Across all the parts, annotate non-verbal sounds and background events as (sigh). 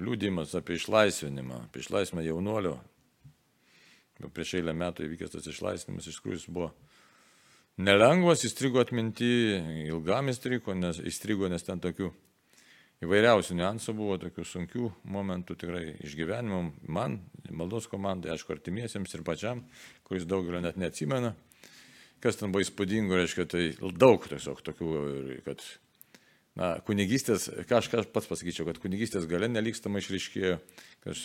liūdimas apie išlaisvinimą, apie išlaisvinimą jaunolio. Prieš eilę metų įvykęs tas išlaisvinimas iš tikrųjų jis buvo nelengvas, įstrigo atminti, ilgam įstrigo, nes, įstrigo, nes ten tokių įvairiausių niuansų buvo, tokių sunkių momentų tikrai išgyvenimų man, maldos komandai, aišku, artimiesiems ir pačiam, kuris daugelio net neatsimena. Kas ten buvo įspūdingo, reiškia, tai daug tiesiog tokių, kad na, kunigystės, ką aš, ką aš pats pasakyčiau, kad kunigystės gale nelikstama išriškėjo, kas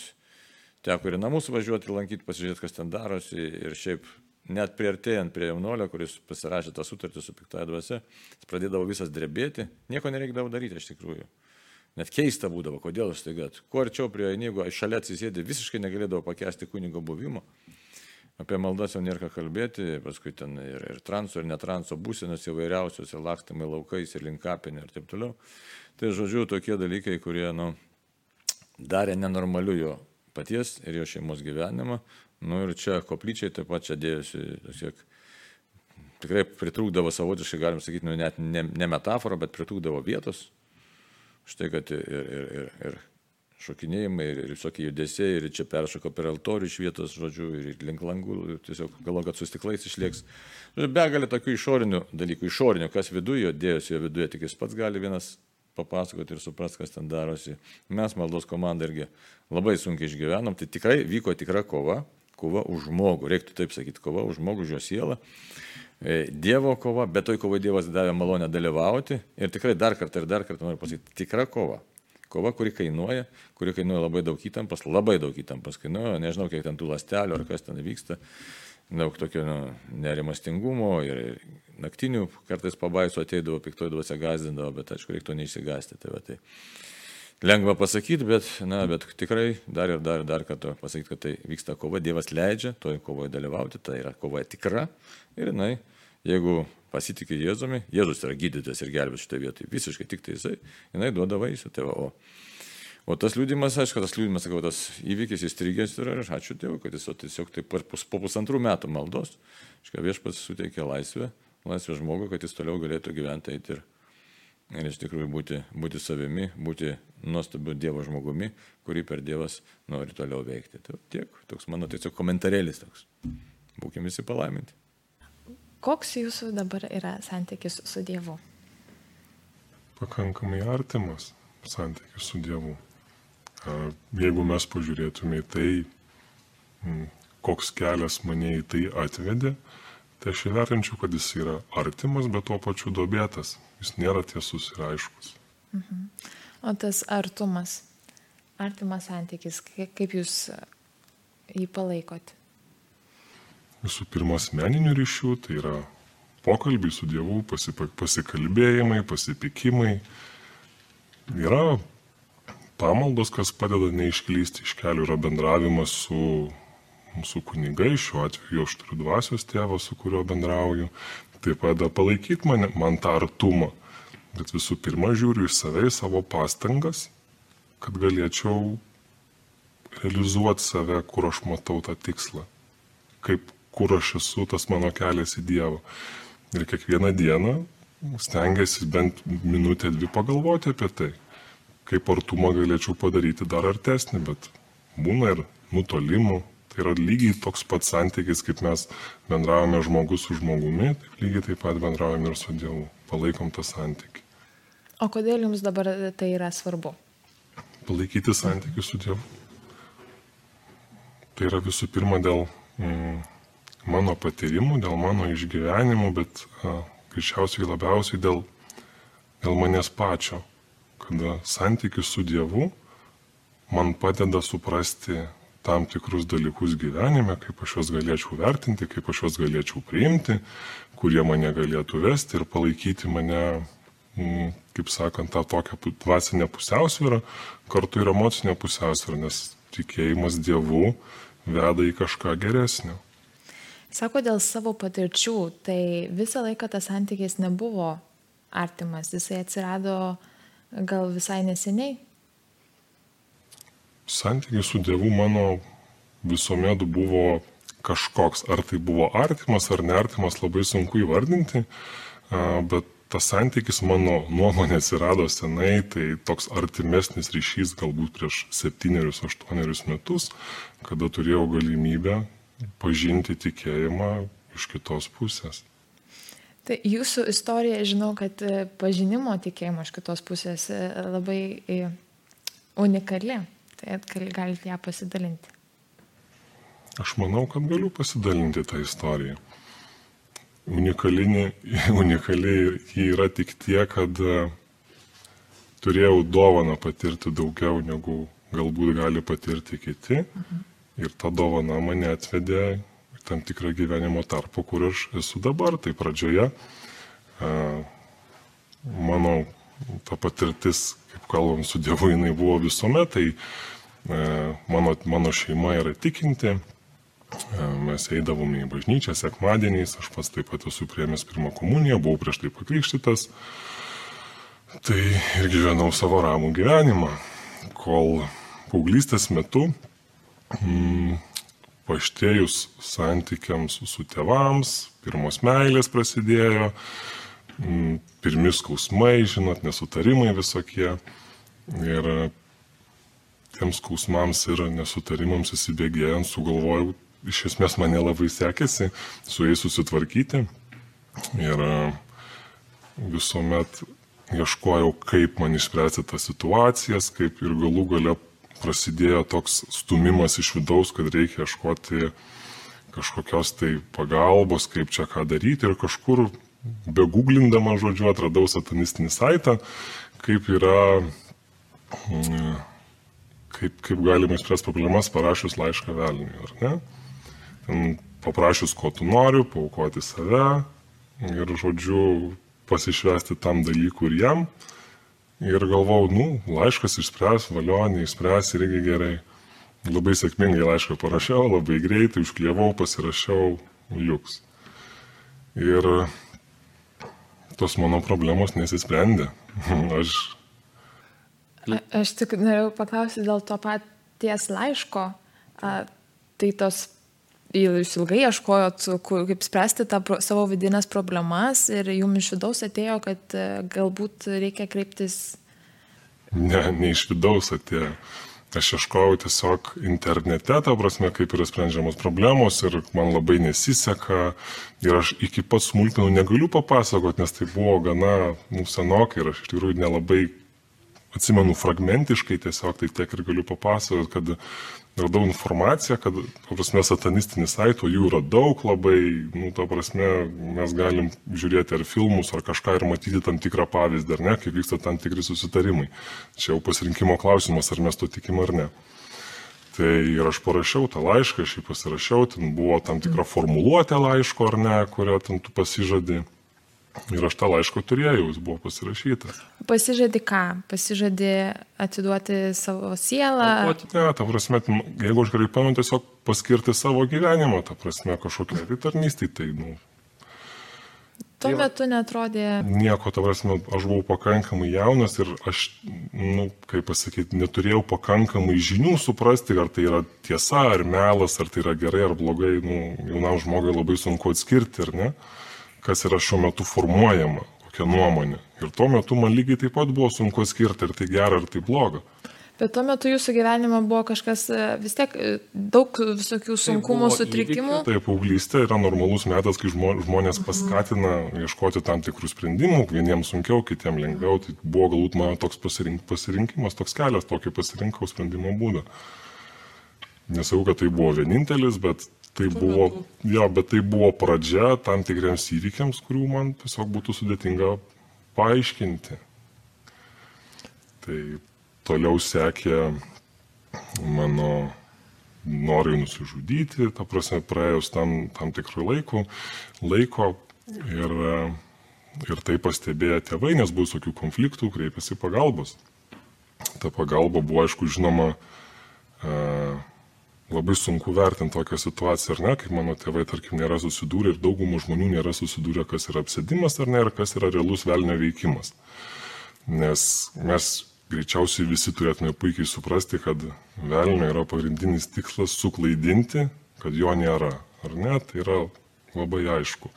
teko ir namus važiuoti, lankyti, pasižiūrėti, kas ten darosi ir šiaip net priartėjant prie jaunolio, kuris pasirašė tą sutartį su piktoje dvasia, jis pradėdavo visas drebėti, nieko nereikdavo daryti iš tikrųjų. Net keista būdavo, kodėl aš taiga, kuo arčiau prie jo, jeigu šalia atsisėdė, visiškai negalėdavo pakęsti kunigo buvimo. Apie maldas jau nėra ką kalbėti, paskui ten ir, ir transo, ir netranso būsenos įvairiausios, ir lakstamai laukais, ir linkapinė ir taip toliau. Tai žodžiu, tokie dalykai, kurie, nu, darė nenormaliu jo paties ir jo šeimos gyvenimą. Nu ir čia koplyčiai taip pat čia dėjosi, tiesiog tikrai pritrūkdavo savotiškai, galim sakyti, nu, net ne, ne metafora, bet pritrūkdavo vietos. Štai, kad ir, ir, ir, ir šokinėjimai, ir, visokie judesiai, ir čia peršoko per altorių iš vietos, žodžiu, ir link langų, ir tiesiog galvo, kad su stiklais išlieks. Žodžiu, begalė tokių išorinių dalykų, išorinių, kas viduje, dėjosi jo viduje, tik jis pats gali vienas papasakoti ir suprasti, kas ten darosi. Mes maldos komanda irgi labai sunkiai išgyvenom, tai tikrai vyko tikra kova, kova už žmogų, reiktų taip sakyti, kova už žmogų, už jo sielą. E, Dievo kova, bet toj kovai Dievas davė malonę dalyvauti ir tikrai dar kartą ir dar kartą noriu pasakyti, tikra kova. Kova, kuri kainuoja, kuri kainuoja labai daug įtampos, labai daug įtampos kainuoja, nežinau, kiek ten tų lastelių ar kas ten vyksta, daug tokio nu, nerimastingumo ir naktinių kartais pabaiso ateidavo, piktoji dvasia gazdindavo, bet aišku, reiktų neįsigasti. Tai, va, tai lengva pasakyti, bet, na, bet tikrai dar ir dar ir dar kartą pasakyti, kad tai vyksta kova, Dievas leidžia toje kovoje dalyvauti, tai yra kova tikra ir jinai, jeigu pasitikė Jėzumi, Jėzus yra gydytojas ir gelbės šitoje vietoje, visiškai tik tai jisai, jinai duoda vaisių. Tai va, o, o tas liūdimas, aišku, tas liūdimas, sakau, tas įvykis įstrigęs yra ir ačiū Dievui, kad jis tiesiog taip po, po pusantrų metų maldos, aišku, viešpats suteikė laisvę, laisvę žmogui, kad jis toliau galėtų gyventi eiti ir, ir iš tikrųjų būti, būti savimi, būti nuostabiu Dievo žmogumi, kurį per Dievas nori toliau veikti. Tai tiek, toks mano tiesiog komentarėlis toks. Būkime visi palaiminti. Koks jūsų dabar yra santykis su Dievu? Pakankamai artimas santykis su Dievu. Jeigu mes pažiūrėtume į tai, koks kelias mane į tai atvedė, tai aš įvertinčiau, kad jis yra artimas, bet tuo pačiu dobėtas. Jis nėra tiesus ir aiškus. Mhm. O tas artumas, artimas santykis, kaip jūs jį palaikot? Visų pirma asmeninių ryšių, tai yra pokalbiai su Dievu, pasikalbėjimai, pasipikimai. Yra pamaldos, kas padeda neišklysti iš kelių, yra bendravimas su mūsų kunigai, šiuo atveju aš turiu dvasios tėvą, su kuriuo bendrauju. Tai padeda palaikyti man, man tą artumą. Bet visų pirma žiūriu į save, į savo pastangas, kad galėčiau realizuoti save, kur aš matau tą tikslą. Kaip kur aš esu, tas mano kelias į Dievą. Ir kiekvieną dieną stengiasi bent minutę dvi pagalvoti apie tai, kaip artumą galėčiau padaryti dar artesnį, bet būna ir nutolimų. Tai yra lygiai toks pats santykis, kaip mes bendravome žmogus su žmogumi, taip lygiai taip pat bendravome ir su Dievu. Palaikom tą santykį. O kodėl jums dabar tai yra svarbu? Palaikyti santykių su Dievu. Tai yra visų pirma dėl mm, mano patyrimų, dėl mano išgyvenimų, bet greičiausiai labiausiai dėl, dėl manęs pačio, kada santykis su Dievu man padeda suprasti tam tikrus dalykus gyvenime, kaip aš juos galėčiau vertinti, kaip aš juos galėčiau priimti, kurie mane galėtų vesti ir palaikyti mane, kaip sakant, tą tokią dvasinę pusiausvyrą, kartu ir emocinę pusiausvyrą, nes tikėjimas Dievu veda į kažką geresnio. Sako, dėl savo patirčių, tai visą laiką tas santykis nebuvo artimas, jisai atsirado gal visai neseniai. Santykis su Dievu mano visuomet buvo kažkoks, ar tai buvo artimas ar neartimas, labai sunku įvardinti, bet tas santykis mano nuomonė atsirado senai, tai toks artimesnis ryšys galbūt prieš septynerius, aštuonerius metus, kada turėjau galimybę pažinti tikėjimą iš kitos pusės. Tai jūsų istorija, žinau, kad e, pažinimo tikėjimo iš kitos pusės e, labai e, unikali. Tai galite ją pasidalinti. Aš manau, kad galiu pasidalinti tą istoriją unikali, (laughs) unikali ji yra tik tie, kad turėjau dovaną patirti daugiau negu galbūt gali patirti kiti. Mhm. Ir ta dovana mane atvedė tam tikrą gyvenimo tarpą, kur aš esu dabar. Tai pradžioje e, mano ta patirtis, kaip kalbam, su Dievu jinai buvo visuomet, tai e, mano, mano šeima yra tikinti, Mes eidavome į bažnyčią sekmadieniais, aš pats taip pat esu priemęs pirmą komuniją, buvau prieš tai pakrikštytas. Tai ir gyvenau savo ramų gyvenimą, kol paauglystės metu mm, paštėjus santykiams su tėvams, pirmos meilės prasidėjo, mm, pirmi skausmai, žinot, nesutarimai visokie. Ir tiems skausmams ir nesutarimams įsibėgėjant sugalvojau iš esmės man nelabai sekėsi su jais susitvarkyti. Ir e, visuomet ieškojau, kaip man išspręsti tas situacijas, kaip ir galų gale prasidėjo toks stumimas iš vidaus, kad reikia ieškoti kažkokios tai pagalbos, kaip čia ką daryti ir kažkur begūglindama, žodžiu, atradau satanistinį saitą, kaip yra, mm, kaip, kaip galima išspręsti problemas parašius laišką velniui, ar ne? paprašius, ko tu nori, paukoti save ir, žodžiu, pasišvesti tam dalykui ir jam. Ir galvau, nu, laiškas išspręs, valio, neišspręs irgi gerai. Labai sėkmingai laišką parašiau, labai greitai užklievau, pasirašiau, liuks. Ir tos mano problemos nesisprendė. (laughs) Aš. A, aš tik norėjau paklausyti dėl to paties laiško. A, tai tos jūs ilgai ieškojot, kaip spręsti tą pro, savo vidinės problemas ir jums iš vidaus atėjo, kad e, galbūt reikia kreiptis. Ne, ne iš vidaus atėjo. Aš ieškojau tiesiog internete, ta prasme, kaip yra sprendžiamos problemos ir man labai nesiseka ir aš iki pat smulkinų negaliu papasakoti, nes tai buvo gana nu, senokai ir aš iš tikrųjų nelabai atsimenu fragmentiškai tiesiog, tai tiek ir galiu papasakoti, kad radau informaciją, kad, prasme, satanistinis saitų jų yra daug labai, nu, ta prasme, mes galim žiūrėti ar filmus, ar kažką ir matyti tam tikrą pavyzdį, ar ne, kaip vyksta tam tikri susitarimai. Čia jau pasirinkimo klausimas, ar mes to tikim ar ne. Tai ir aš parašiau tą laišką, aš jį pasirašiau, ten buvo tam tikra formuluotė laiško ar ne, kurią ten tu pasižadi. Ir aš tą laišką turėjau, jis buvo pasirašytas. Pasižadi ką? Pasižadi atiduoti savo sielą? O, ne, ta prasme, jeigu aš gerai pamenu, tiesiog paskirti savo gyvenimą, ta prasme, kažkokia tai tarnystė, tai, nu. Tuo tai metu netrodė. Nieko, ta prasme, aš buvau pakankamai jaunas ir aš, nu, kaip pasakyti, neturėjau pakankamai žinių suprasti, ar tai yra tiesa, ar melas, ar tai yra gerai, ar blogai, nu, jaunam žmogui labai sunku atskirti, ar ne kas yra šiuo metu formuojama, kokia nuomonė. Ir tuo metu man lygiai taip pat buvo sunku atskirti, ar tai gera, ar tai bloga. Bet tuo metu jūsų gyvenime buvo kažkas e, vis tiek e, daug visokių tai sunkumų, tai sutrikimų. Taip, paauglystė yra normalus metas, kai žmonės mhm. paskatina ieškoti tam tikrų sprendimų, vieniems sunkiau, kitiems lengviau. Tai buvo galbūt mano toks pasirink, pasirinkimas, toks kelias, tokį pasirinkau sprendimo būdą. Nesakau, kad tai buvo vienintelis, bet tai buvo, jo, bet tai buvo pradžia tam tikriems įvykiams, kurių man tiesiog būtų sudėtinga paaiškinti. Tai toliau sekė mano norai nusižudyti, ta prasme, praėjus tam, tam tikrų laikų, laiko ir, ir tai pastebėjo tėvai, nes buvo tokių konfliktų, kreipėsi pagalbos. Ta pagalba buvo, aišku, žinoma, uh, labai sunku vertinti tokią situaciją, ar ne, kaip mano tėvai, tarkim, nėra susidūrę ir daugumų žmonių nėra susidūrę, kas yra apsėdimas ar ne, ir kas yra realus velnio veikimas. Nes mes greičiausiai visi turėtume puikiai suprasti, kad velnio yra pagrindinis tikslas suklaidinti, kad jo nėra, ar ne, tai yra labai aišku.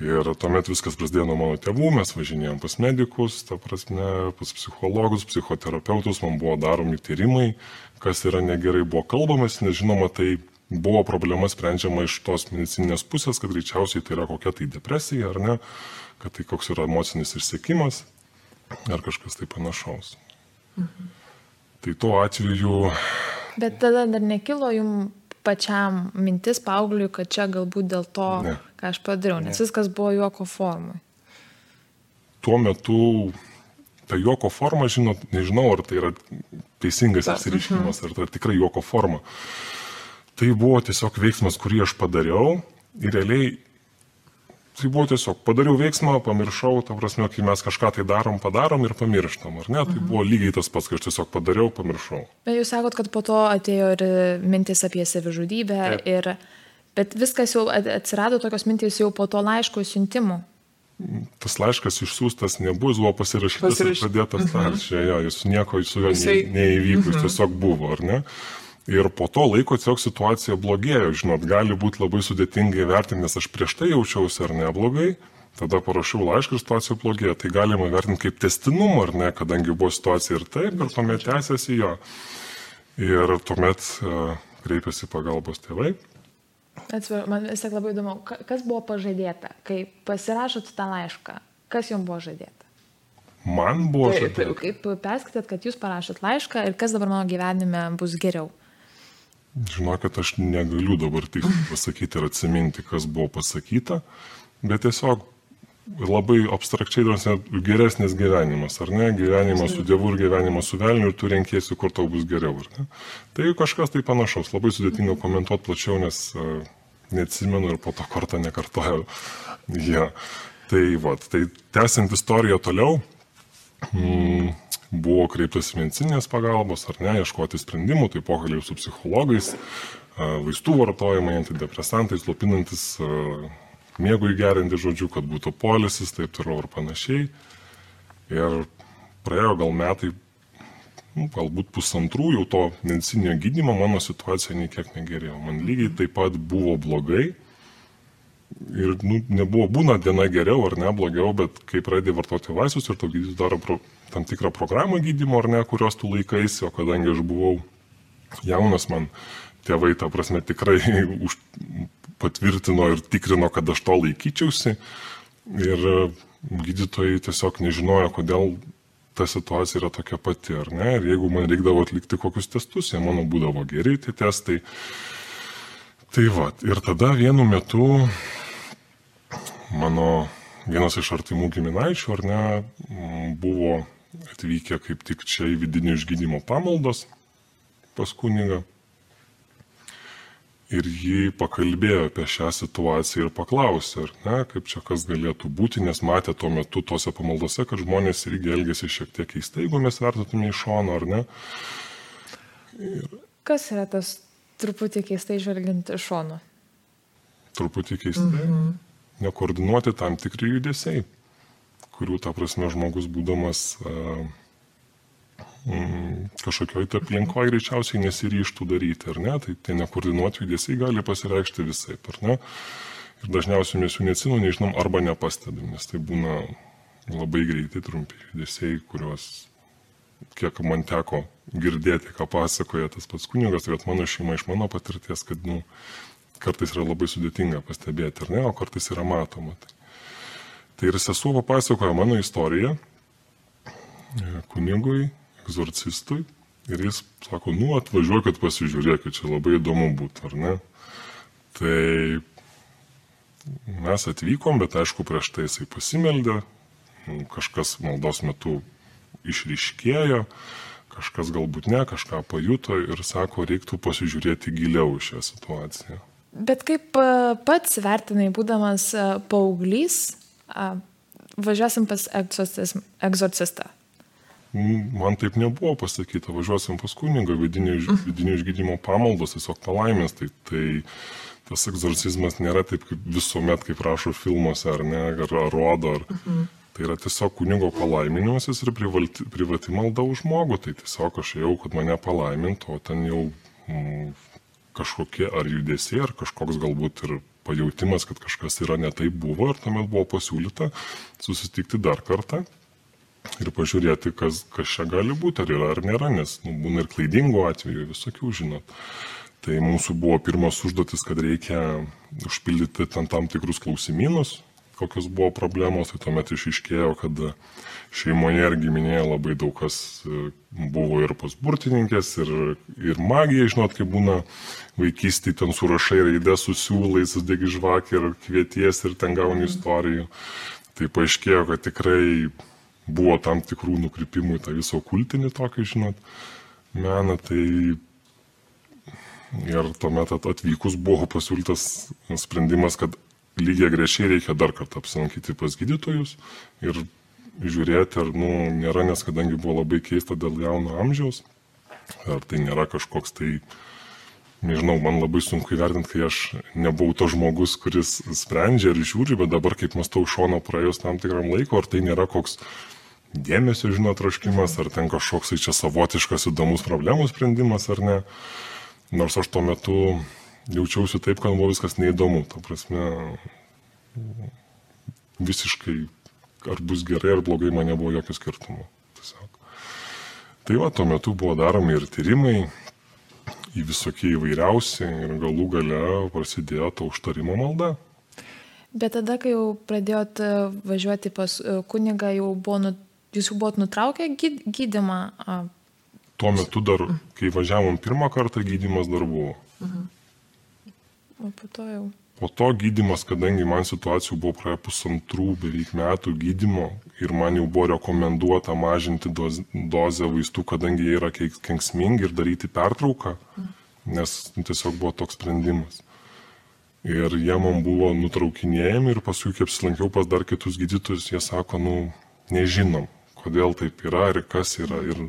Ir tuomet viskas prasidėjo nuo mano tėvų, mes važinėjom pas medikus, ta prasme, pas psichologus, psichoterapeutus, man buvo daromi tyrimai, kas yra negerai, buvo kalbamas, nežinoma, tai buvo problema sprendžiama iš tos medicininės pusės, kad greičiausiai tai yra kokia tai depresija ar ne, kad tai koks yra emocinis išsiekimas ar kažkas tai panašaus. Mhm. Tai tuo atveju. Bet tada dar nekilo jums pačiam mintis paaugliui, kad čia galbūt dėl to, ne. ką aš padariau, nes ne. viskas buvo juoko formai. Tuo metu ta juoko forma, žinot, nežinau, ar tai yra teisingas apsiriškimas, ar tai tikrai juoko forma. Tai buvo tiesiog veiksmas, kurį aš padariau ir realiai Tai buvo tiesiog, padariau veiksmą, pamiršau, ta prasme, kai mes kažką tai darom, padarom ir pamirštam, ar ne? Tai mhm. buvo lygiai tas pats, kai aš tiesiog padariau, pamiršau. Bet jūs sakot, kad po to atėjo ir mintis apie savižudybę, ir, bet viskas jau atsirado tokios mintis jau po to laiško siuntimų. Tas laiškas išsiųstas nebuvo, jis buvo pasirašytas Pasirašy... ir pradėtas mhm. taršė, jo, jis nieko su juo Jisai... neįvyko, jis mhm. tiesiog buvo, ar ne? Ir po to laiko tiesiog situacija blogėjo, žinot, gali būti labai sudėtingai vertinti, nes aš prieš tai jaučiausi ar neblogai, tada parašiau laišką ir situacija blogėjo. Tai galima vertinti kaip testinumą, ar ne, kadangi buvo situacija ir taip, ir tuomet tęsiasi jo. Ir tuomet uh, kreipėsi pagalbos tėvai. Atsiprašau, man vis tiek labai įdomu, kas buvo pažadėta, kai pasirašot tą laišką, kas jums buvo žadėta? Man buvo žadėta. Kaip perskaitėt, kad jūs parašot laišką ir kas dabar mano gyvenime bus geriau? Žinokit, aš negaliu dabar tik pasakyti ir atsiminti, kas buvo pasakyta, bet tiesiog labai abstrakčiai geresnis gyvenimas, ar ne? Gyvenimas su Dievu ir gyvenimas su velniu ir tu renkėsi, kur tau bus geriau, ar ne? Tai kažkas tai panašaus, labai sudėtinga komentuoti plačiau, nes uh, neatsimenu ir po to kartą nekartojau. (laughs) Ja. Tai va, tai tęsiant istoriją toliau. Mm, buvo kreiptas medicinės pagalbos ar ne, ieškoti sprendimų, tai pokalbiai su psichologais, vaistų vartojimai, antidepresantai, slopinantis, miegui gerinti žodžiu, kad būtų polisis, taip toliau ir panašiai. Ir praėjo gal metai, nu, galbūt pusantrų jau to medicinio gydymo, mano situacija niekiek negerėjo. Man lygiai taip pat buvo blogai. Ir nu, nebuvo būna diena geriau ar ne blogiau, bet kai pradėjai vartoti vaistus ir to gydytojas daro pro, tam tikrą programą gydymo ar ne, kurios tu laikaisi, o kadangi aš buvau jaunas, man tėvai, ta prasme, tikrai (laughs) už, patvirtino ir tikrino, kad aš to laikyčiausi. Ir gydytojai tiesiog nežinojo, kodėl ta situacija yra tokia pati, ar ne. Ir jeigu man reikdavo atlikti kokius testus, jie mano būdavo geri tie testai. Tai va, ir tada vienu metu mano vienas iš artimų giminaičių, ar ne, buvo atvykę kaip tik čia į vidinio išgydymo pamaldos pas kunigą. Ir jį pakalbėjo apie šią situaciją ir paklausė, ar ne, kaip čia kas galėtų būti, nes matė tuo metu tose pamaldose, kad žmonės irgi elgėsi šiek tiek keistai, jeigu mes vertutume iš šono, ar ne. Ir... Kas yra tas truputį keistai žvelgiant iš šono? Truputį keistai. Mm -hmm. Nekoordinuoti tam tikri judesiai kurių, ta prasme, žmogus būdamas uh, mm, kažkokioj tai aplinkoje greičiausiai nesiryštų daryti, ar ne? Tai tie nekoordinuoti judesiai gali pasireikšti visai, ar ne? Ir dažniausiai mes jų neatsinom, nežinom, arba nepastebim, nes tai būna labai greitai trumpi judesiai, kuriuos, kiek man teko girdėti, ką pasakoja tas pats kunigas, tai kad mano šeima iš mano patirties, kad, nu, kartais yra labai sudėtinga pastebėti, ar ne, o kartais yra matoma. Tai Tai ir sesuo papasakojo mano istoriją e, kunigui, egzorcistui. Ir jis sako, nu atvažiuokit pasižiūrėkit, čia labai įdomu būtų, ar ne? Tai mes atvykom, bet aišku, prieš tai jisai pasimeldė, kažkas maldos metu išryškėjo, kažkas galbūt ne, kažką pajuto ir sako, reiktų pasižiūrėti giliau šią situaciją. Bet kaip e, pats vertinai, būdamas e, paauglys, važiuosim pas egzorcistą. Man taip nebuvo pasakyta, važiuosim pas kunigą, vidinio, vidinio išgydymo pamaldos, tiesiog palaimės. Tai, tai tas egzorcizmas nėra taip kaip visuomet, kaip rašo filmuose ar ne, ar, ar rodo. Ar, mhm. Tai yra tiesiog kunigo palaiminimas ir privalti, privati malda už žmogų. Tai tiesiog aš jau, kad mane palaimintų, o ten jau mm, kažkokie ar judesiai, ar kažkoks galbūt ir pajautimas, kad kažkas yra ne taip buvo ir tuomet buvo pasiūlyta susitikti dar kartą ir pažiūrėti, kas, kas čia gali būti, ar yra ar nėra, nes nu, būna ir klaidingų atvejų, visokių, žinot. Tai mūsų buvo pirmas užduotis, kad reikia užpildyti tam, tam tikrus klausimynus, kokios buvo problemos, tai tuomet išiškėjo, kad šeimoje ir giminėje labai daug kas e, buvo ir pas burtininkės, ir, ir magija, žinot, kaip būna vaikystėje, ten surašai raidę su siūlais, sudėgi žvakį ir kvieties ir ten gauni istorijų. Tai paaiškėjo, kad tikrai buvo tam tikrų nukrypimų į tą visą kultinį tokį, žinot, meną. Tai Ir tuomet atvykus buvo pasiūlytas sprendimas, kad lygiai grešiai reikia dar kartą apsilankyti pas gydytojus ir žiūrėti, ar nu, nėra, nes kadangi buvo labai keista dėl jauno amžiaus, ar tai nėra kažkoks tai, nežinau, man labai sunku įvertinti, kai aš nebuvau to žmogus, kuris sprendžia ir žiūri, bet dabar kaip mastau šono praėjus tam tikram laiko, ar tai nėra koks dėmesio, žinot, troškimas, ar ten kažkoks čia savotiškas įdomus problemų sprendimas, ar ne. Nors aš tuo metu jaučiausi taip, kad buvo viskas neįdomu. Ta prasme, visiškai ar bus gerai ar blogai man nebuvo jokio skirtumo. Tiesiog. Tai va, tuo metu buvo daromi ir tyrimai, į visokie įvairiausi ir galų gale prasidėjo ta užtarimo malda. Bet tada, kai jau pradėjot e, važiuoti pas e, kunigą, jau buvo, nu, jūs jau buvot nutraukę gydimą tuo metu dar, kai važiavom pirmą kartą, gydimas dar buvo. Mhm. O po to jau. Po to gydimas, kadangi man situacijų buvo praėję pusantrų beveik metų gydimo ir man jau buvo rekomenduota mažinti doz, dozę vaistų, kadangi jie yra kenksmingi ir daryti pertrauką, nes tiesiog buvo toks sprendimas. Ir jie man buvo nutraukinėjami ir paskui, kai apsilankiau pas dar kitus gydytojus, jie sako, nu, nežinom, kodėl taip yra ir kas yra. Ir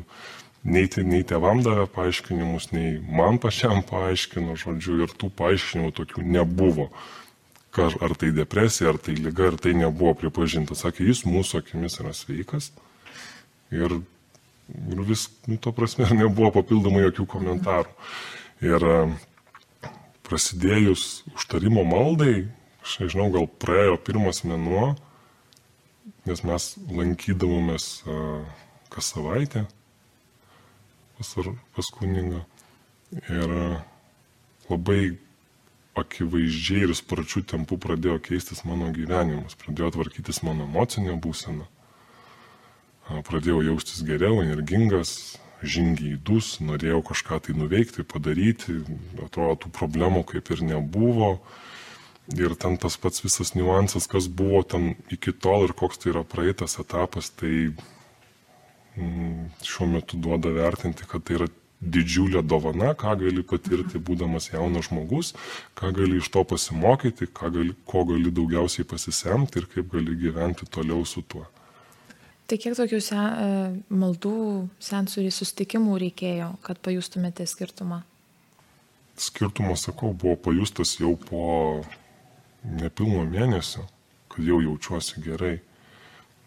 nei, nei tėvam davė paaiškinimus, nei man pačiam paaiškino, žodžiu, ir tų paaiškinimų tokių nebuvo. Ar tai depresija, ar tai lyga, ar tai nebuvo pripažinta. Sakė, jis mūsų akimis yra sveikas. Ir, ir vis, nu, to prasme, (laughs) nebuvo papildomai jokių komentarų. Ir prasidėjus užtarimo maldai, aš nežinau, gal praėjo pirmas mėnuo, nes mes lankydavomės kas savaitę pas, pas kunigą. Ir labai akivaizdžiai ir sparčių tempų pradėjo keistis mano gyvenimas, pradėjo tvarkytis mano emocinė būsena. Pradėjau jaustis geriau, energingas, žingeidus, norėjau kažką tai nuveikti, padaryti, atrodo, tų problemų kaip ir nebuvo. Ir ten tas pats visas niuansas, kas buvo ten iki tol ir koks tai yra praeitas etapas, tai šiuo metu duoda vertinti, kad tai yra didžiulė dovana, ką gali patirti būdamas jaunas žmogus, ką gali iš to pasimokyti, gali, ko gali daugiausiai pasisemti ir kaip gali gyventi toliau su tuo. Tai kiek tokių sen, e, maldų, sensorių sustikimų reikėjo, kad pajustumėte skirtumą? Skirtumas, sakau, buvo pajustas jau po nepilno mėnesio, kad jau jaučiuosi gerai.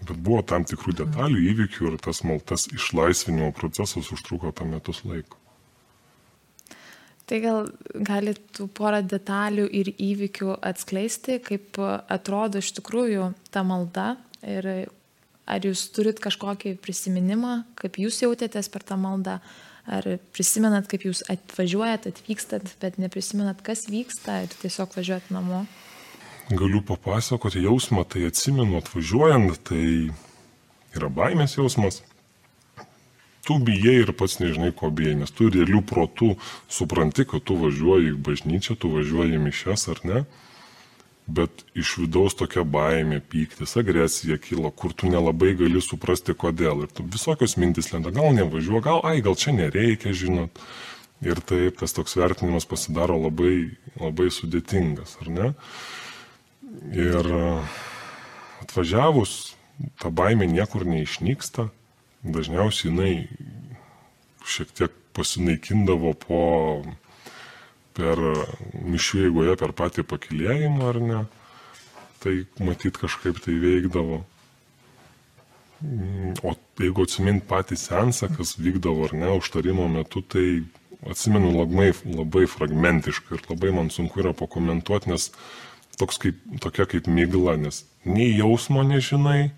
Bet buvo tam tikrų detalių, įvykių ir tas maltas išlaisvinimo procesas užtruko tam metus laiko. Tai gal galėtų porą detalių ir įvykių atskleisti, kaip atrodo iš tikrųjų ta malda ir ar jūs turit kažkokį prisiminimą, kaip jūs jautėtės per tą maldą, ar prisimenat, kaip jūs atvažiuojat, atvykstat, bet neprisimenat, kas vyksta ir tiesiog važiuojat namo galiu papasakoti jausmą, tai atsimenu atvažiuojant, tai yra baimės jausmas. Tu bijai ir pats nežinai, ko bijai, nes tu realių protų supranti, kad tu važiuoji į bažnyčią, tu važiuoji į mišes ar ne, bet iš vidaus tokia baimė, pyktis, agresija kyla, kur tu nelabai gali suprasti, kodėl. Ir tu visokios mintis lenda, gal nevažiuoju, gal, ai, gal čia nereikia, žinot. Ir taip tas toks vertinimas pasidaro labai, labai sudėtingas, ar ne? Ir e, atvažiavus, ta baimė niekur neišnyksta. Dažniausiai jinai šiek tiek pasinaikindavo po per mišių eigoje, per patį pakilėjimą ar ne. Tai matyt kažkaip tai veikdavo. O jeigu atsimint patį sensą, kas vykdavo ar ne, užtarimo metu, tai atsimenu labai, labai fragmentiškai ir labai man sunku yra pakomentuoti, nes toks kaip, tokia kaip mygla, nes nei jausmo nežinai,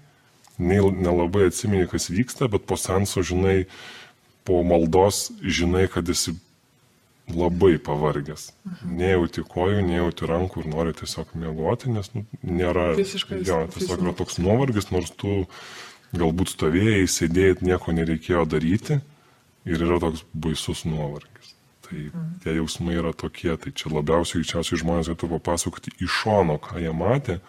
nei nelabai atsimeni, kas vyksta, bet po senso žinai, po maldos žinai, kad esi labai pavargęs. Mhm. Nejauti kojų, nejauti rankų ir nori tiesiog miegoti, nes nu, nėra... Visiškai. Jo, tiesiog yra toks nuovargis, nors tu galbūt stovėjai, sėdėjai, nieko nereikėjo daryti ir yra toks baisus nuovargis. Tai mhm. tie jausmai yra tokie, tai čia labiausiai greičiausiai žmonės galėtų papasakoti iš šono, ką jie matė,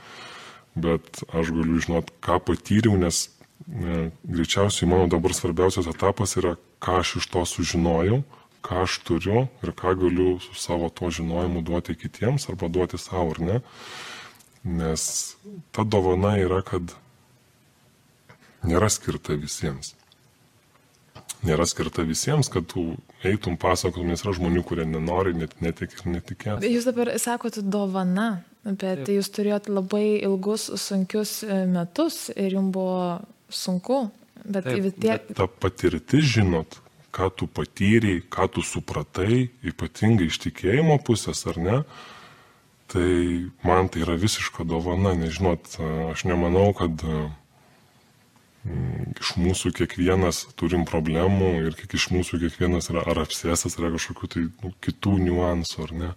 bet aš galiu žinot, ką patyriau, nes ne, greičiausiai mano dabar svarbiausias etapas yra, ką aš iš to sužinojau, ką aš turiu ir ką galiu su savo to žinojimu duoti kitiems arba duoti savo ar ne. Nes ta dovana yra, kad nėra skirta visiems. Nėra skirta visiems, kad tu eitum pasakotum, nes yra žmonių, kurie nenori, net netik ir netikės. Jūs dabar sakote dovana, bet Taip. jūs turėjot labai ilgus, sunkius e, metus ir jums buvo sunku, bet Taip, vis tiek. Ta patirtis, žinot, ką tu patyrei, ką tu supratai, ypatingai iš tikėjimo pusės, ar ne, tai man tai yra visiška dovana, nežinot, aš nemanau, kad Mm, iš mūsų kiekvienas turim problemų ir kiek iš mūsų kiekvienas yra ar apsėstas, ar kažkokių tai nu, kitų niuansų, ar ne.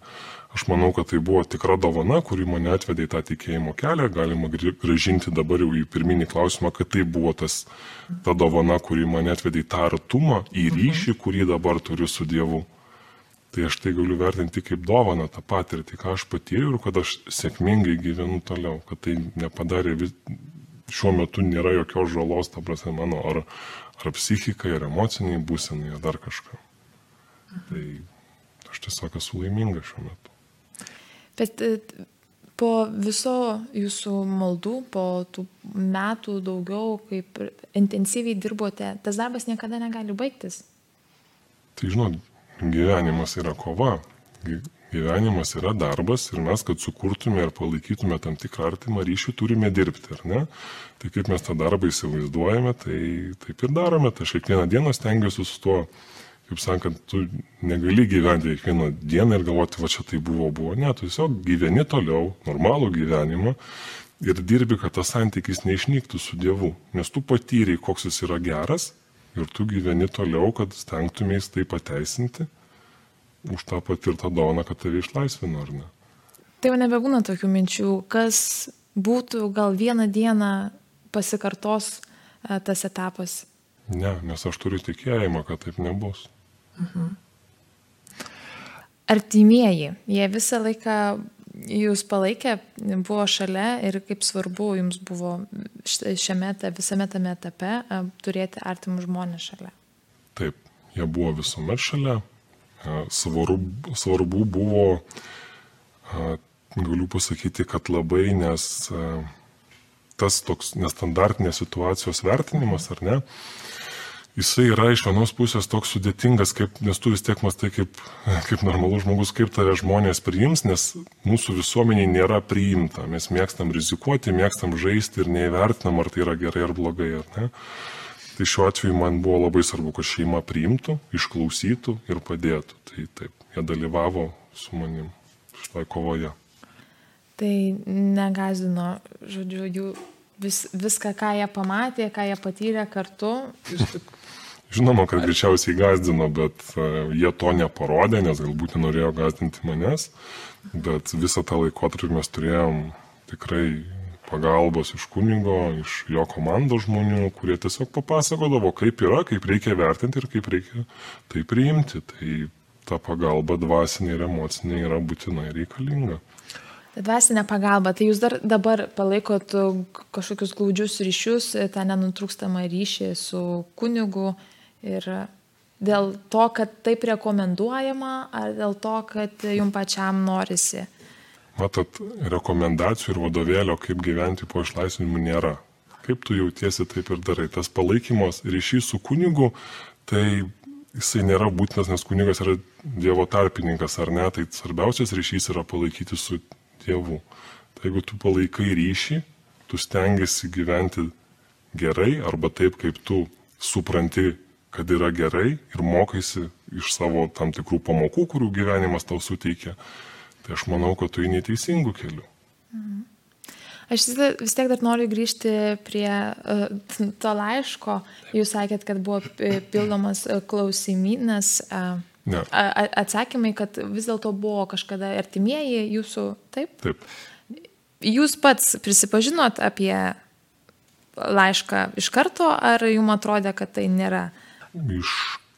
Aš manau, kad tai buvo tikra dovana, kuri mane atvedė į tą tikėjimo kelią. Galima gražinti dabar jau į pirminį klausimą, kad tai buvo tas, ta dovana, kuri mane atvedė į tą artumą, į mhm. ryšį, kurį dabar turiu su Dievu. Tai aš tai galiu vertinti kaip dovaną tą patirtį, ką aš patyriau ir kad aš sėkmingai gyvenu toliau, kad tai nepadarė vis, šiuo metu nėra jokios žalos, ta prasme, mano ar, ar psichikai, ar emociniai būsenai, ar dar kažką. Tai aš tiesiog esu laiminga šiuo metu. Bet e, po viso jūsų maldų, po tų metų daugiau, kaip intensyviai dirbote, tas darbas niekada negali baigtis. Tai žinot, gyvenimas yra kova gyvenimas yra darbas ir mes, kad sukurtume ir palaikytume tam tikrą artimą ryšį, turime dirbti, ar ne? Tai kaip mes tą darbą įsivaizduojame, tai taip ir darome. Tai aš kiekvieną dieną stengiuosi su tuo, kaip sakant, tu negali gyventi kiekvieną dieną ir galvoti, va čia tai buvo, buvo. Ne, tu tiesiog gyveni toliau, normalų gyvenimą ir dirbi, kad tas santykis neišnyktų su Dievu. Nes tu patyrei, koks jis yra geras ir tu gyveni toliau, kad stengtumės tai pateisinti už tą patirtą dovaną, kad tave išlaisvino, ar ne? Tai jau nebebūna tokių minčių, kas būtų gal vieną dieną pasikartos e, tas etapas. Ne, nes aš turiu tikėjimą, kad taip nebus. Mhm. Artimieji, jie visą laiką jūs palaikė, buvo šalia ir kaip svarbu jums buvo šiame, visame tame etape e, turėti artimus žmonės šalia. Taip, jie buvo visuomet šalia, svarbu, svarbu buvo, galiu pasakyti, kad labai, nes tas toks nestandartinės situacijos vertinimas, ar ne, jisai yra iš vienos pusės toks sudėtingas, kaip, nes tu vis tiek mastai kaip, kaip normalus žmogus, kaip tave žmonės priims, nes mūsų visuomeniai nėra priimta. Mes mėgstam rizikuoti, mėgstam žaisti ir neįvertinam, ar tai yra gerai ar blogai, ar ne. Tai šiuo atveju man buvo labai svarbu, kad šeima priimtų, išklausytų ir padėtų. Tai taip, jie dalyvavo su manim šitoje kovoje. Tai negazino, žodžiu, jų vis, viską, ką jie pamatė, ką jie patyrė kartu. Žinoma, kad greičiausiai gazdino, bet uh, jie to neparodė, nes galbūt nenorėjo gazdinti manęs, bet visą tą laikotarpį mes turėjom tikrai pagalbos iš kunigo, iš jo komandos žmonių, kurie tiesiog papasakodavo, kaip yra, kaip reikia vertinti ir kaip reikia tai priimti. Tai ta pagalba dvasinė ir emocinė yra būtinai reikalinga. Tai dvasinė pagalba, tai jūs dar dabar palaikot kažkokius glaudžius ryšius, tą nenutrūkstamą ryšį su kunigu ir dėl to, kad taip rekomenduojama, ar dėl to, kad jums pačiam norisi Matot, rekomendacijų ir vadovėlio, kaip gyventi po išlaisvinimų nėra. Kaip tu jautiesi, taip ir darai. Tas palaikymas ryšys su kunigu, tai jisai nėra būtinas, nes kunigas yra Dievo tarpininkas, ar ne, tai svarbiausias ryšys yra palaikyti su Dievu. Tai jeigu tu palaikai ryšį, tu stengiasi gyventi gerai arba taip, kaip tu supranti, kad yra gerai ir mokaisi iš savo tam tikrų pamokų, kurių gyvenimas tau suteikia, tai aš manau, kad tu eini teisingų kelių. Aš vis tiek dar noriu grįžti prie uh, to laiško. Jūs sakėt, kad buvo pildomas klausimynas. Uh, Ne. Atsakymai, kad vis dėlto buvo kažkada artimieji jūsų, taip? Taip. Jūs pats prisipažinot apie laišką iš karto, ar jums atrodė, kad tai nėra? Iš,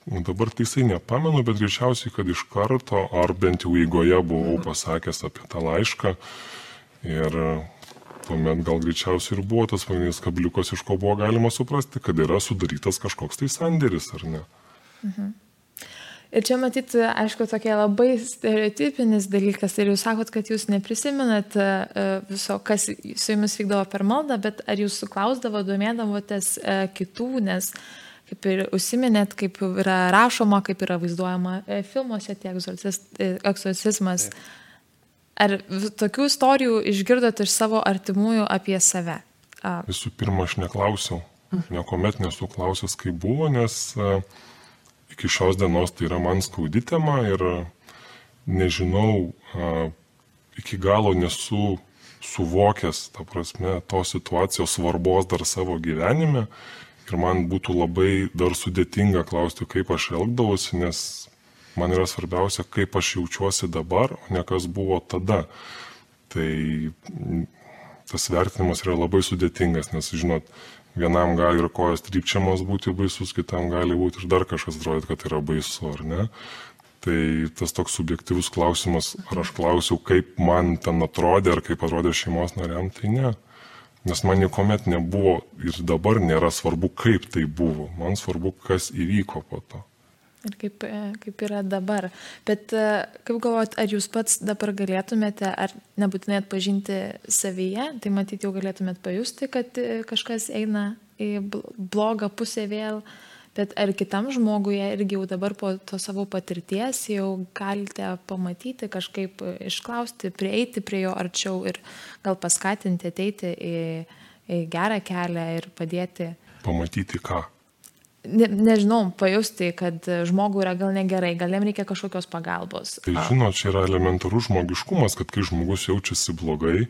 dabar teisai nepamenu, bet greičiausiai, kad iš karto, ar bent jau eigoje buvau pasakęs apie tą laišką. Ir tuomet gal greičiausiai ir buvo tas pagrindinis kabliukas, iš ko buvo galima suprasti, kad yra sudarytas kažkoks tai sandėris, ar ne. Mhm. Ir čia matyti, aišku, tokia labai stereotipinis dalykas. Ir jūs sakot, kad jūs neprisimenat e, viso, kas su jumis vykdavo per maldą, bet ar jūs klausdavo, domėdavotės e, kitų, nes kaip ir užsiminėt, kaip yra rašoma, kaip yra vaizduojama e, filmuose tie egzorcizmas. Ar tokių istorijų išgirdot iš savo artimųjų apie save? Visų pirma, aš neklausiau. Niekuomet nesu klausęs, kaip buvo, nes iki šios dienos tai yra man skaudi tema ir nežinau, iki galo nesu suvokęs, ta prasme, tos situacijos svarbos dar savo gyvenime ir man būtų labai dar sudėtinga klausti, kaip aš elgdavausi, nes man yra svarbiausia, kaip aš jaučiuosi dabar, o ne kas buvo tada. Tai tas vertinimas yra labai sudėtingas, nes, žinot, vienam gali ir kojos trypčiamos būti baisus, kitam gali būti ir dar kažkas atrodyti, kad yra baisu, ar ne. Tai tas toks subjektivus klausimas, ar aš klausiau, kaip man ten atrodė, ar kaip atrodė šeimos nariam, tai ne. Nes man niekuomet nebuvo ir dabar nėra svarbu, kaip tai buvo. Man svarbu, kas įvyko po to ir kaip, e, kaip yra dabar. Bet e, kaip galvojat, ar jūs pats dabar galėtumėte, ar nebūtinai atpažinti savyje, tai matyti jau galėtumėt pajusti, kad e, kažkas eina į blogą pusę vėl, bet ar kitam žmogui irgi jau dabar po to savo patirties jau galite pamatyti, kažkaip išklausti, prieiti prie jo arčiau ir gal paskatinti ateiti į, į gerą kelią ir padėti. Pamatyti ką? ne, nežinau, pajusti, kad žmogui yra gal negerai, gal jam reikia kažkokios pagalbos. Tai žinot, čia yra elementarus žmogiškumas, kad kai žmogus jaučiasi blogai,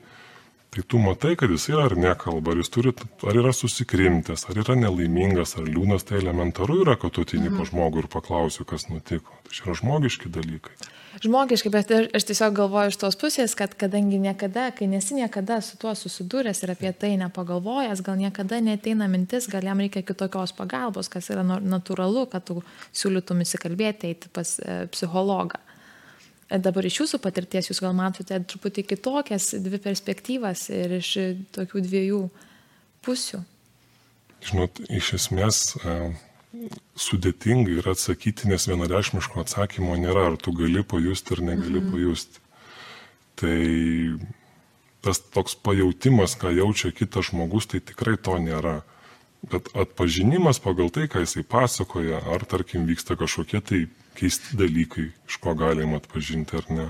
tai tu matai, kad jis yra ar nekalba, ar jis turi, ar yra susikrimtęs, ar yra nelaimingas, ar liūnas, tai elementaru yra, kad tu ateini mhm. pa žmogų ir paklausi, kas nutiko. Tai yra žmogiški dalykai žmogiškai, bet aš tiesiog galvoju iš tos pusės, kad kadangi niekada, kai nesi niekada su tuo susidūręs ir apie tai nepagalvojęs, gal niekada neteina mintis, gal jam reikia kitokios pagalbos, kas yra natūralu, kad tu siūlytum įsikalbėti, eiti pas e, psichologą. E, dabar iš jūsų patirties jūs gal matote truputį kitokias dvi perspektyvas ir iš tokių dviejų pusių. Žinot, iš esmės. Uh sudėtinga yra atsakyti, nes vienareišmiško atsakymo nėra, ar tu gali pajusti ar negali mhm. pajusti. Tai tas toks pajautimas, ką jaučia kitas žmogus, tai tikrai to nėra. Bet atpažinimas pagal tai, ką jisai pasakoja, ar tarkim vyksta kažkokie tai keisti dalykai, iš ko galima atpažinti ar ne.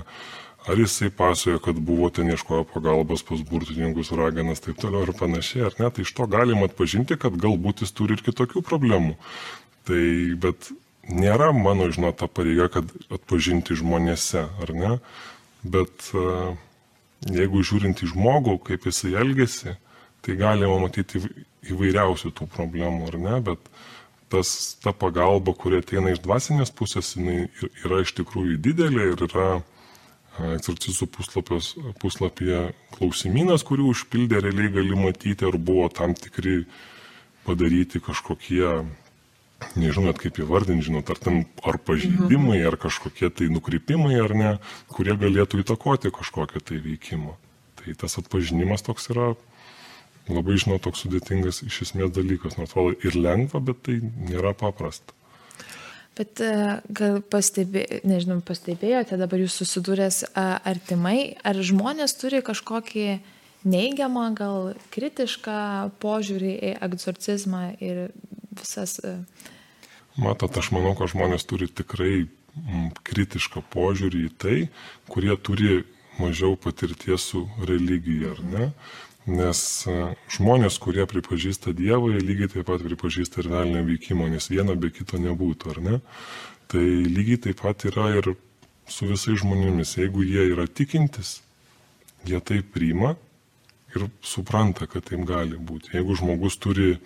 Ar jisai pasakoja, kad buvo ten ieškojo pagalbos pas burtininkus, raganas, taip toliau ir panašiai, ar ne, tai iš to galima atpažinti, kad galbūt jis turi ir kitokių problemų. Tai, bet nėra mano, žinot, ta pareiga, kad atpažinti žmonėse, ar ne? Bet e, jeigu žiūrint į žmogų, kaip jisai elgesi, tai galima matyti įvairiausių tų problemų, ar ne? Bet tas, ta pagalba, kuri ateina iš dvasinės pusės, jinai yra iš tikrųjų didelė ir yra e, egzorcistų puslapyje klausimynas, kurį užpildė realiai gali matyti, ar buvo tam tikri padaryti kažkokie nežinau kaip įvardinti, žinot, ar ten ar pažeidimai, ar kažkokie tai nukrypimai, ar ne, kurie galėtų įtakoti kažkokią tai veikimą. Tai tas atpažinimas toks yra labai, žinau, toks sudėtingas iš esmės dalykas, nors atrodo ir lengva, bet tai nėra paprasta. Bet e, gal pastebė, nežinau, pastebėjote, dabar jūs susidūręs artimai, ar žmonės turi kažkokį neigiamą, gal kritišką požiūrį į egzorcizmą ir visas. E, Matot, aš manau, kad žmonės turi tikrai mm, kritišką požiūrį į tai, kurie turi mažiau patirties su religija, ar ne? Nes e, žmonės, kurie pripažįsta Dievą, lygiai taip pat pripažįsta ir velnio veikimo, nes viena be kito nebūtų, ar ne? Tai lygiai taip pat yra ir su visais žmonėmis. Jeigu jie yra tikintis, jie tai priima ir supranta, kad taip gali būti. Jeigu žmogus turi e,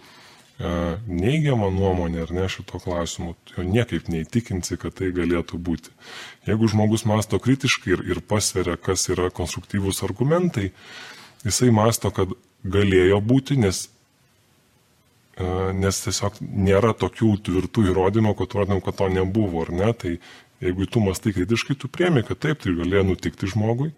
neigiamą nuomonę ar ne šito klausimu, jo niekaip neįtikinsi, kad tai galėtų būti. Jeigu žmogus masto kritiškai ir, ir pasveria, kas yra konstruktyvūs argumentai, jisai masto, kad galėjo būti, nes, e, nes tiesiog nėra tokių tvirtų įrodymų, kad rodom, kad to nebuvo, ar ne. Tai jeigu tu mastai kritiškai, tu priemi, kad taip, tai galėjo nutikti žmogui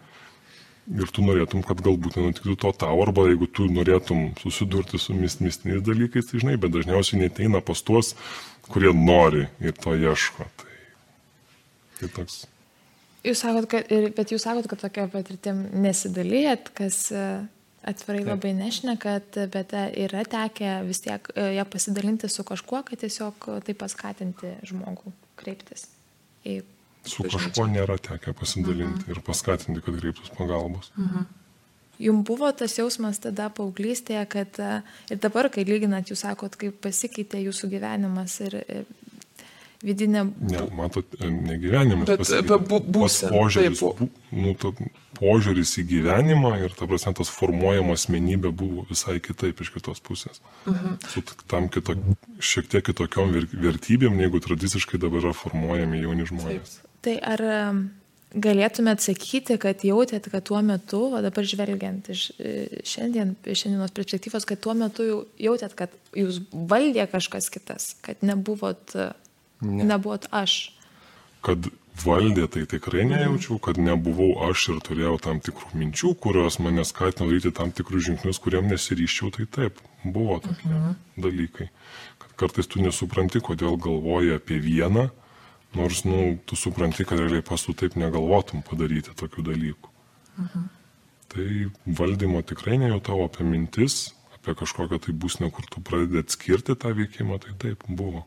ir tu norėtum, kad galbūt nenutiktų to tau, arba jeigu tu norėtum susidurti su mistiniais dalykais, tai žinai, bet dažniausiai neteina pas tuos, kurie nori ir to ieško. Tai, tai toks. Jūs sakot, kad, bet jūs sakot, kad tokia patirtim nesidalyjat, kas e, atvirai Taip. labai nešnekat, bet e, yra tekę vis tiek e, ją pasidalinti su kažkuo, kad tiesiog tai paskatinti žmogų kreiptis į Su kažkuo nėra tekę pasidalinti mhm. ir paskatinti, kad kreiptus pagalbos. Mhm. Jums buvo tas jausmas tada paauglystėje, kad ir dabar, kai lyginat, jūs sakot, kaip pasikeitė jūsų gyvenimas ir vidinė... Ne, matot, ne gyvenimas, bet apie būseną. Požiūris, bu, nu, to, požiūris į gyvenimą ir, ta prasme, tas formuojama asmenybė buvo visai kitaip iš kitos pusės. Uh mhm. -huh. Su tam kito, šiek tiek kitokiom vertybėm, negu tradiciškai dabar yra formuojami jauni žmonės. Taip. Tai ar galėtumėt sakyti, kad jautėt, kad tuo metu, o dabar žvelgiant iš e, šiandien, iš šiandienos perspektyvos, kad tuo metu jautėt, kad jūs valdė kažkas kitas, kad nebuvot, ne. nebuvot aš? Kad valdė, tai tikrai nejaučiau, kad nebuvau aš ir turėjau tam tikrų minčių, kurios mane skatino daryti tam tikrus žingsnius, kuriem nesiryščiau, tai taip, buvo tokie uh mhm. -huh. dalykai. Kad kartais tu nesupranti, kodėl galvoji apie vieną, Nors, nu, tu supranti, kad realiai pas tu taip negalvotum padaryti tokių dalykų. Mhm. Tai valdymo tikrai nejautau apie mintis, apie kažkokią tai būsnę, kur tu pradedi atskirti tą veikimą, tai taip buvo.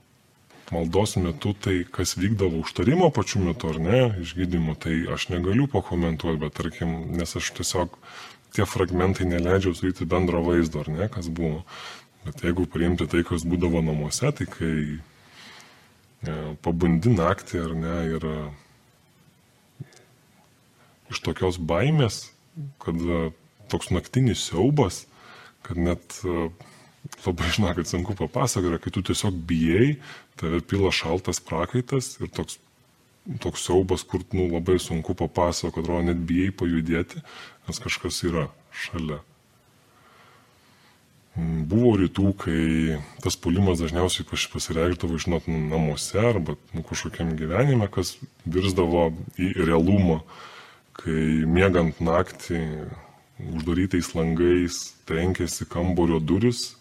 Maldos metu tai, kas vykdavo užtarimo pačiu metu ar ne, išgydymo, tai aš negaliu pakomentuoti, bet tarkim, nes aš tiesiog tie fragmentai neleidžiau sudaryti bendro vaizdo, ar ne, kas buvo. Bet jeigu priimti tai, kas būdavo namuose, tai kai E, pabundi naktį ar ne ir e, iš tokios baimės, kad e, toks naktinis siaubas, kad net labai žinau, kad sunku papasakoti, kai tu tiesiog bijai, tave pila šaltas prakaitas ir toks, toks siaubas, kur nu, labai sunku papasakoti, atrodo, net bijai pajudėti, nes kažkas yra šalia. Buvo rytų, kai tas puolimas dažniausiai pasireikždavo, žinot, namuose arba nu, kažkokiam gyvenime, kas virsdavo į realumą, kai miegant naktį uždarytais langais trenkėsi kambario duris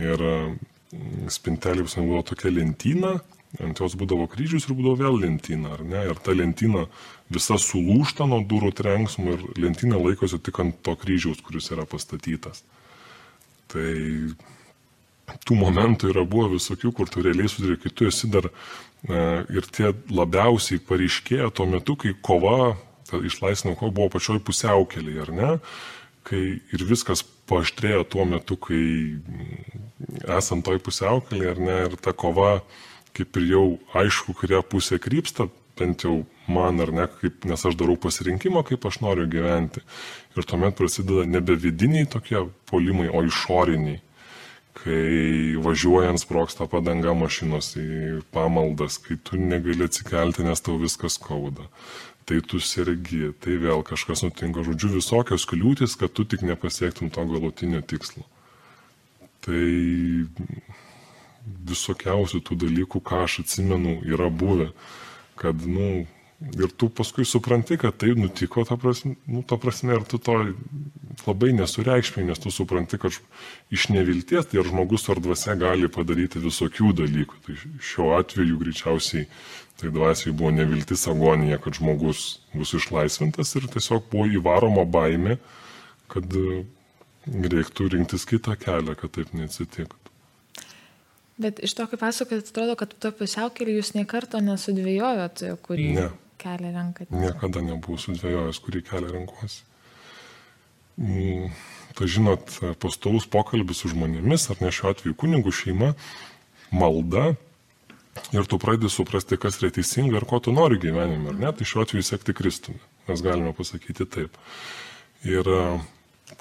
ir mm, spintelė visai buvo tokia lentyna, ant jos būdavo kryžius ir būdavo vėl lentyna, ar ne? Ir ta lentyna visa sulūšta nuo durų trenksmų ir lentyna laikosi tik ant to kryžiaus, kuris yra pastatytas. Tai tų momentų yra buvo visokių, kur tu realiai sudarė, kai tu esi dar e, ir tie labiausiai pareiškėjo tuo metu, kai kova, išlaisvinimo kova buvo pačioj pusiaukeliai, ar ne? Kai ir viskas paaštrėjo tuo metu, kai esant toj pusiaukeliai, ar ne? Ir ta kova, kaip ir jau aišku, kuria pusė krypsta, bent jau man ar ne, kaip, nes aš darau pasirinkimą, kaip aš noriu gyventi. Ir tuomet prasideda nebe vidiniai tokie polimai, o išoriniai. Kai važiuojant sproksta padanga mašinos į pamaldas, kai tu negali atsikelti, nes tau viskas skauda. Tai tu sergi, tai vėl kažkas nutinka, žodžiu, visokios kliūtis, kad tu tik nepasiektum to galutinio tikslo. Tai visokiausių tų dalykų, ką aš atsimenu, yra buvę kad, nu, ir tu paskui supranti, kad tai nutiko, ta prasme, nu, ta prasme ir tu to labai nesureikšmai, nes tu supranti, kad iš nevilties, tai ar žmogus ar dvasia gali padaryti visokių dalykų. Tai šiuo atveju greičiausiai tai dvasiai buvo neviltis agonija, kad žmogus bus išlaisvintas ir tiesiog buvo įvaroma baime, kad reiktų rinktis kitą kelią, kad taip neatsitiktų. Bet iš to, kaip pasakojat, atrodo, kad to pusiaukelį jūs niekarto nesudvėjojot, kurį ne. Kelią renkate. Niekada nebuvau sudvėjojęs, kurį kelią renkuosi. Mm, tai žinot, pastovus pokalbis su žmonėmis, ar ne šiuo atveju kunigų šeima, malda, ir tu pradedi suprasti, kas yra teisinga ir ko tu nori gyvenime, ar ne, tai šiuo atveju sekti Kristumi. Mes galime pasakyti taip. Ir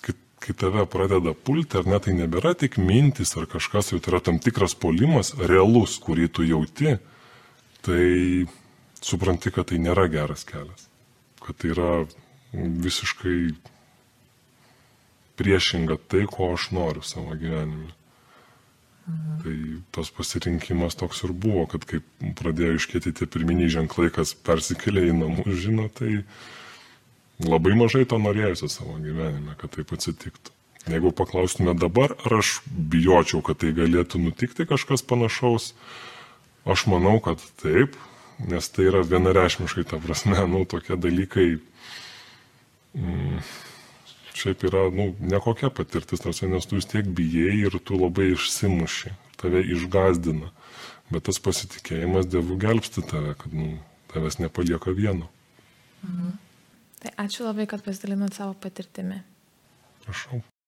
kai, kai tave pradeda pulti, ar ne, tai nebėra tik mintis ar kažkas, jau tai yra tam tikras polimas, realus, kurį tu jauti, tai supranti, kad tai nėra geras kelias. Kad tai yra visiškai priešinga tai, ko aš noriu savo gyvenime. Mhm. Tai tas pasirinkimas toks ir buvo, kad kai pradėjo iškėti tie pirminiai ženklai, kas persikėlė į namus, žino, tai labai mažai to norėjusi savo gyvenime, kad taip atsitiktų. Jeigu paklaustume dabar, ar aš bijočiau, kad tai galėtų nutikti kažkas panašaus, aš manau, kad taip, nes tai yra vienareišmiškai, ta prasme, (laughs) nu, tokie dalykai, mm, šiaip yra, nu, nekokia patirtis, tarsi, nes tu vis tiek bijai ir tu labai išsimuši, tave išgazdina. Bet tas pasitikėjimas Dievu gelbsti tave, kad nu, tavęs nepalieka vieno. Mhm. Tai ačiū labai, kad pasidalinot savo patirtimi. Prašau.